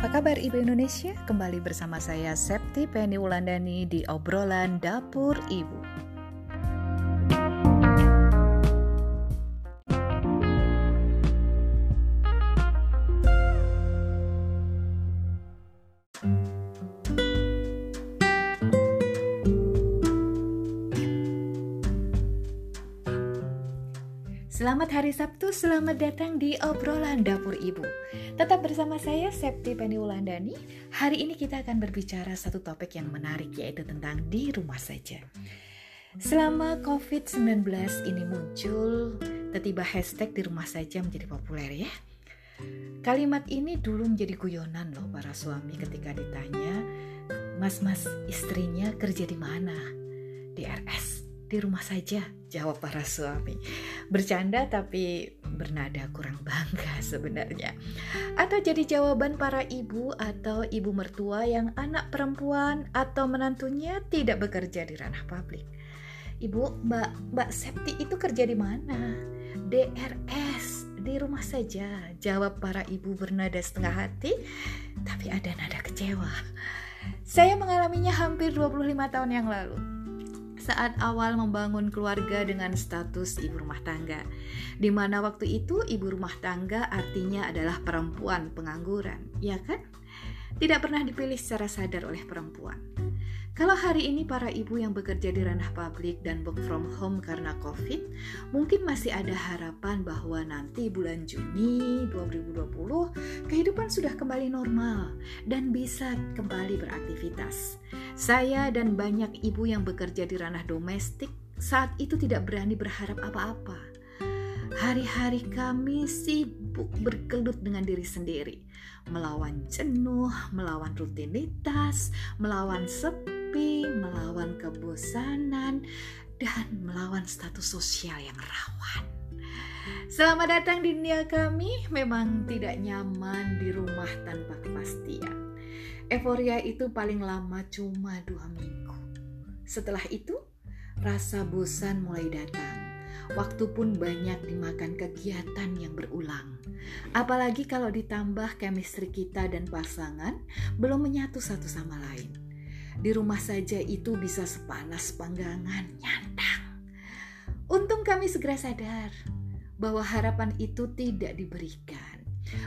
Apa kabar Ibu Indonesia? Kembali bersama saya Septi Penny Wulandani di obrolan Dapur Ibu. Selamat hari Sabtu, selamat datang di obrolan dapur ibu. Tetap bersama saya Septi Penny Wulandani. Hari ini kita akan berbicara satu topik yang menarik yaitu tentang di rumah saja. Selama COVID-19 ini muncul, tiba-tiba hashtag di rumah saja menjadi populer ya. Kalimat ini dulu menjadi guyonan loh para suami ketika ditanya, "Mas-mas istrinya kerja di mana?" Di RS di rumah saja, jawab para suami. Bercanda tapi bernada kurang bangga sebenarnya. Atau jadi jawaban para ibu atau ibu mertua yang anak perempuan atau menantunya tidak bekerja di ranah publik. Ibu, Mbak, Mbak Septi itu kerja di mana? DRS, di rumah saja, jawab para ibu bernada setengah hati, tapi ada nada kecewa. Saya mengalaminya hampir 25 tahun yang lalu saat awal membangun keluarga dengan status ibu rumah tangga, di mana waktu itu ibu rumah tangga artinya adalah perempuan pengangguran, ya kan? Tidak pernah dipilih secara sadar oleh perempuan. Kalau hari ini para ibu yang bekerja di ranah publik dan work from home karena COVID, mungkin masih ada harapan bahwa nanti bulan Juni 2020 kehidupan sudah kembali normal dan bisa kembali beraktivitas. Saya dan banyak ibu yang bekerja di ranah domestik saat itu tidak berani berharap apa-apa. Hari-hari kami sibuk bergelut dengan diri sendiri, melawan jenuh, melawan rutinitas, melawan sepi menepi, melawan kebosanan, dan melawan status sosial yang rawan. Selamat datang di dunia kami, memang tidak nyaman di rumah tanpa kepastian. Euforia itu paling lama cuma dua minggu. Setelah itu, rasa bosan mulai datang. Waktu pun banyak dimakan kegiatan yang berulang. Apalagi kalau ditambah chemistry kita dan pasangan belum menyatu satu sama lain. Di rumah saja itu bisa sepanas panggangan, nyandang. Untung kami segera sadar bahwa harapan itu tidak diberikan.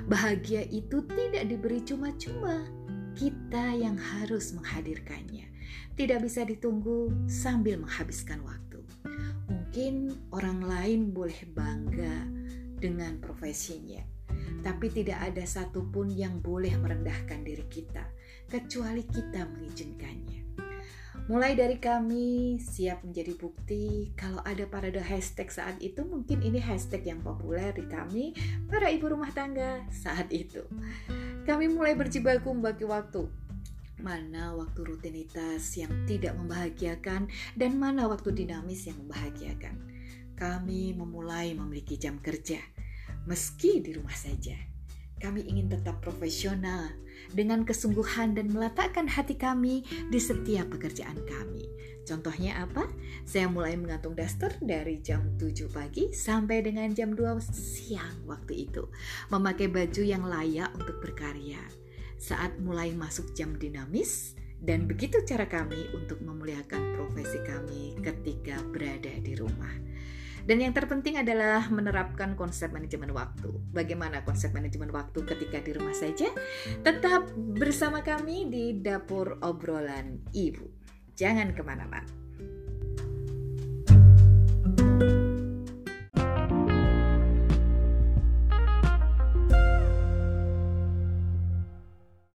Bahagia itu tidak diberi cuma-cuma. Kita yang harus menghadirkannya. Tidak bisa ditunggu sambil menghabiskan waktu. Mungkin orang lain boleh bangga dengan profesinya, tapi tidak ada satupun yang boleh merendahkan diri kita kecuali kita mengizinkannya. Mulai dari kami siap menjadi bukti kalau ada parade hashtag saat itu mungkin ini hashtag yang populer di kami para ibu rumah tangga saat itu. Kami mulai berjibaku membagi waktu. Mana waktu rutinitas yang tidak membahagiakan dan mana waktu dinamis yang membahagiakan. Kami memulai memiliki jam kerja meski di rumah saja kami ingin tetap profesional dengan kesungguhan dan meletakkan hati kami di setiap pekerjaan kami. Contohnya apa? Saya mulai mengantung daster dari jam 7 pagi sampai dengan jam 2 siang waktu itu. Memakai baju yang layak untuk berkarya. Saat mulai masuk jam dinamis, dan begitu cara kami untuk memuliakan profesi kami ketika berada. Dan yang terpenting adalah menerapkan konsep manajemen waktu. Bagaimana konsep manajemen waktu ketika di rumah saja? Tetap bersama kami di dapur obrolan ibu. Jangan ke mana-mana.